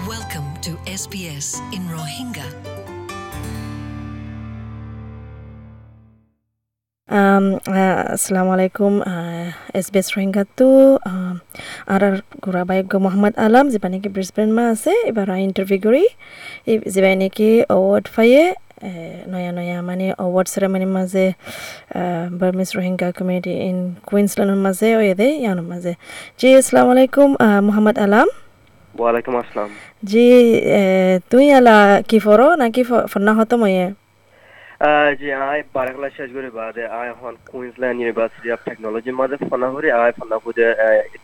Welcome to SBS in Rohingya. Um, uh, Assalamu alaikum uh, SBS রোহিঙ্গাতো আর আর গোরাবাইগ মোহাম্মদ আলম যেবা নাকি Brisbane মা আছে এবার ইন্টারভিউ করি এই যেবা নাকি অ্যাওয়ার্ড পাইয়ে নয়া নয়া মানে অ্যাওয়ার্ড সেরেমনির মাঝে বার্মিস রোহিঙ্গা কমিউনিটি ইন কুইন্সল্যান্ডের মাঝে ও এদে ইয়ানোর মাঝে জি আসসালামু আলাইকুম মোহাম্মদ আলম ওয়ালাইকুম আসসালাম। জি তুই আলা কি ফরো নাকি ফন্না হতো আহ, জি আই বারাকলা শেষ করে বাদে আই এখন কুইন্সল্যান্ড ইউনিভার্সিটি অফ টেকনোলজি মাঝে ফোনা করি আই ফোনা করে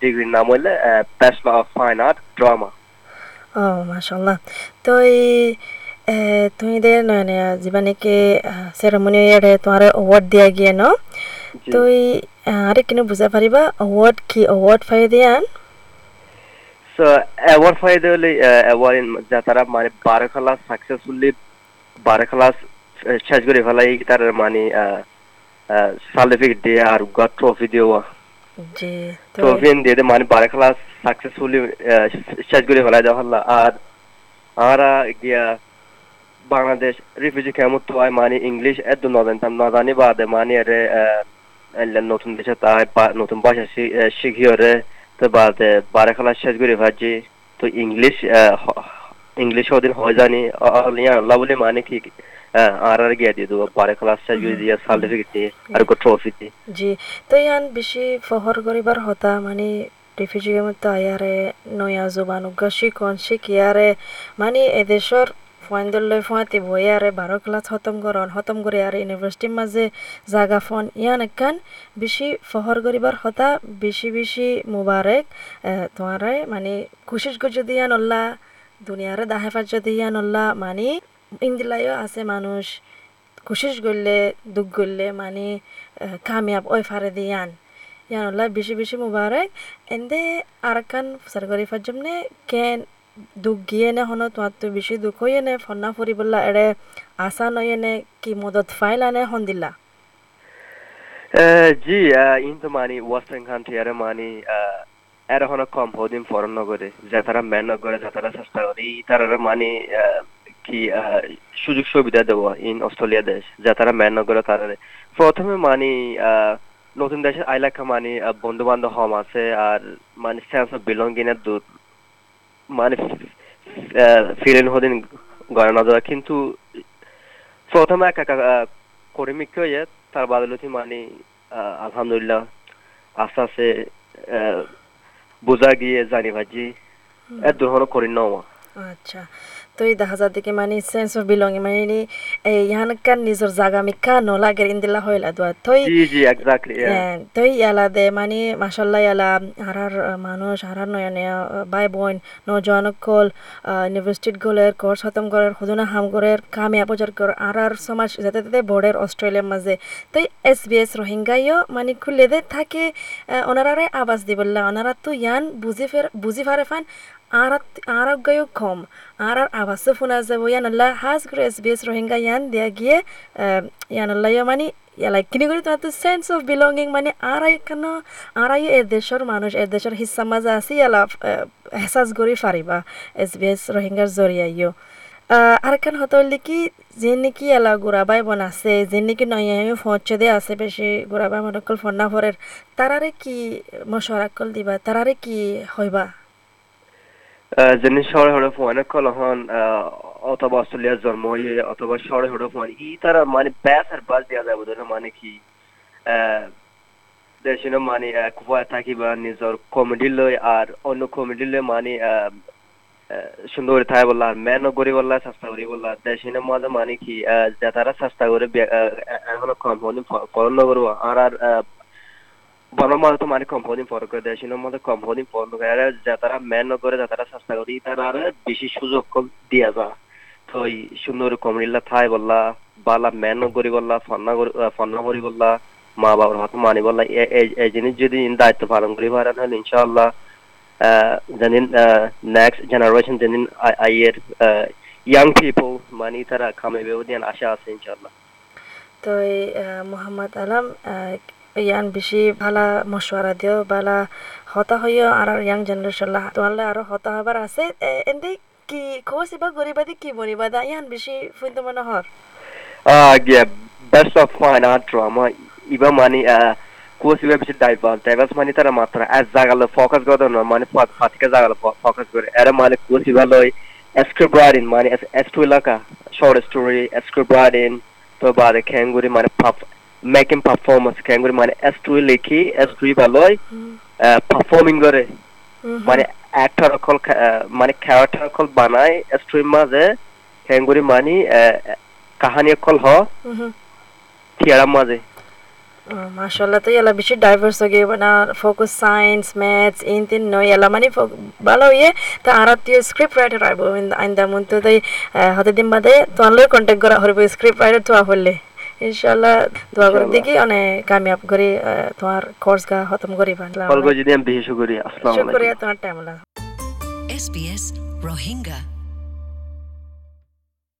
ডিগ্রির নাম হইলে bachelor of fine art drama ও মাশাল্লাহ তো তুই দে নয় যিবা নাকি চেৰেমনি ইয়াৰে তোমাৰ এৱাৰ্ড দিয়া গিয়ে ন? তুই আরে কিনে বুঝা পারিবা অ্যাওয়ার্ড কি অ্যাওয়ার্ড পাই দিয়ান ফাইদে হলে অ্যাওয়ার্ড যা তারা মানে বারাকলা সাকসেসফুলি বারাকলা শেষ করে ফেলাই তার মানে সার্টিফিকেট দিয়ে আর গা ট্রফি দেওয়া জি ট্রফি দিয়ে মানে বারাকলা সাকসেসফুলি শেষ করে ফেলাই দেওয়া হলো আর আমরা গিয়া বাংলাদেশ রিফিউজি কেমন তো মানে ইংলিশ এত নজানতাম নজানি বাদে মানে আরে নতুন দেশে তাই নতুন ভাষা শিখিও রে তো বারে খেলা শেষ করে ভাজি তো ইংলিশ ইংলিশ ওদিন হয় জানি। আল্লাহ বলে মানে কি আর আর গিয়া দিয়ে দেবো। বারে খেলা শেষ করে দিয়ে সার্টিফিকেট দিয়ে আর ট্রফি দিয়ে। জি তো ইয়ান বেশি ফহর করিবার হতা মানে রিফিউজি মতো আয়ারে নয়া জোবান উগাশি শিকিয়ারে মানে এদেশর ফাইন্দলে ফুয়াতে বইয়ারে বারো ক্লাস খতম করন খতম করে আর ইউনিভার্সিটির মাঝে জাগা ফোন। ইয়ান একান বেশি ফহর করিবার হতা বেশি বেশি মুবারক তোমারে মানে কোশিশ কর যদি ইয়ান অল্লা দুনিয়ারে দাহেফার যদি ইয়ান অল্লা মানে ইন্দিলাইও আছে মানুষ কোশিশ করলে দুঃখ করলে মানে কামিয়াব ওই ফারে দিয়ান ইয়ানুল্লাহ বেশি বেশি মুবারক এন্দে আর আরকান সরকারি ফাজমনে কেন দুঃখ গিয়ে নে হন তোমার তো বেশি দুঃখ হইয়ে নে ফন্না ফুরিবল্লা এড়ে আশা নয়ে নে কি মদত ফাইলা নে হন দিলা Uh, জি ইন্তু মানে ওয়েস্টার্ন কান্ট্রি আরে মানে এর হন কম হদিন ফরেন নগরে যে তারা মেন নগরে যে তারা চেষ্টা করে ই তারা মানে কি সুযোগ সুবিধা দেওয়া ইন অস্ট্রেলিয়া দেশ যে তারা মেন নগরে তারা প্রথমে মানে নতুন দেশে আইলাকা মানে বন্ধু বান্ধব হম আছে আর মানে সেন্স অফ বিলঙ্গিং এর মানে ফিরেন হদিন গড়ানো দেওয়া কিন্তু প্রথমে একা কর্মীক হয়ে তার বাদলতি মানে আলহামদুলিল্লাহ আস্তে আস্তে আহ, বোঝা গিয়ে জানি ভাজি। এত ধরনের করি নেওয়া আচ্ছা। তো এই দেখা যায় দেখি মানে সেন্স অফ বিলঙ্গিং মানে এই ইহানকার নিজের জাগা মিকা নলাগে ইন্দিলা হইলা দোয়া। তই জি জি এক্স্যাক্টলি তই ইয়ালা দে মানে মাসাল্লাহ ইয়ালা হারার মানুষ হারার নয়া নয়া বাই বোন নজওয়ান কল ইউনিভার্সিটিত গলের কোর্স খতম করার খুদনা হাম করের কামে আপজার কর আর আর সমাজ যাতে তাতে বোর্ডের অস্ট্রেলিয়ার মাঝে। তই এস বি এস রোহিঙ্গাইও মানে খুলে দে থাকে ওনারারে আবাস দিবল্লা ওনারা তো ইয়ান বুঝি ফের বুঝি ফারে ফান আর আর আর ফোনা যাব ইয়ান আল্লাহ হাজ করে এস বি এস রোহিঙ্গা ইয়ান দেয়া গিয়ে ইয়ান আল্লাহ মানে ইয়ালাই কিনি করে তোমার তো সেন্স অফ বিলঙ্গিং মানে আড়াই কেন আড়াই এ দেশের মানুষ এ দেশের হিস্সা মাঝে আছে ইয়ালা হেসাজ করি ফারিবা এস বি এস রোহিঙ্গার জরিয়াইও আর কেন হতো হলে কি যে নাকি এলা গোড়াবাই বন আছে যে নাকি নয় আমি ফোঁচে দে আছে বেশি গোড়াবাই মনকল ফন্না ফরের তারারে কি মশরাকল দিবা তারারে কি হইবা অথবা শহরে হড়ে ফোন ই তারা মানে মানে কি? দেশে মানে কুয়া থাকিবা নিজৰ কমেডি লৈ আর অন্য কমেডি লৈ মানে সুন্দর থাকে বললা আর মেনও করি বললা চেষ্টা করি বললা দেশে মাঝে মানে কি আহ, যে তারা চেষ্টা করে আহ, কম পড়ানো করব। আর আর মাঝে তো মানে কম হদিন পর করে দেশে মধ্যে কম হদিন পর করে আর যে তারা মেন করে যে তারা চেষ্টা করি তারা বেশি সুযোগ দিয়া যা তো এই সুন্দর কমেডিলা থাই বললা বালা মেনও করি বললা ফন্না ফন্না করি বললা মা বাবার হাতে মানি বললা এই জিনিস যদি দায়িত্ব পালন করি পারেন হলে ইনশাআল্লাহ যেদিন নেক্সট জেনারেশন যেদিন আইয়ের ইয়াং পিপল মানে তারা কামাইবে ওদিন আশা আছে ইনশাআল্লাহ তো মোহাম্মদ আলম ইয়ান বেশি ভালা মশওয়ারা দিও বালা হতা হইও আর ইয়াং জেনারেশন তোমালে আরও হতা হবার আছে এন্দি কি কোর্স ইবা গরিবাদি কি বনিবাদা ইয়ান বেশি ফুইতে মনে হর Uh, yeah, best of fine art drama. Iba mani uh, course iba bishi diverse. Diverse mani tara matra as zagalo focus godo no mani pat patika zagalo fo- focus gore. Era mani course iba loy script writing mani as as to laka short story script making performance kenguri mani as to likhi as to iba loy uh, performing gore. মানে actor অকল uh, মানে character অকল বানাই stream মাঝে হেঙ্গুরি মানি কাহানি অকল হ থিয়ারাম মাঝে মাশাল্লাহ তো ইয়ালা বেশি ডাইভার্স হয়ে মানে ফোকাস সায়েন্স ম্যাথস ইন তিন নয় ইয়ালা মানে ভালো ইয়ে তা আর তুই স্ক্রিপ্ট রাইটার আইব আইন্দা মন তো তাই হতে দিন বাদে তোমার কন্ট্যাক্ট করা হইব স্ক্রিপ্ট রাইটার তো হলে ইনশাল্লাহ দোয়া করে দেখি অনেক কামিয়াব করে তোমার কোর্স গা খতম করিবা কলগো যদি আমি বেশি করি আসসালামু আলাইকুম। শুকরিয়া তোমার টাইম লাগা SBS Rohingya.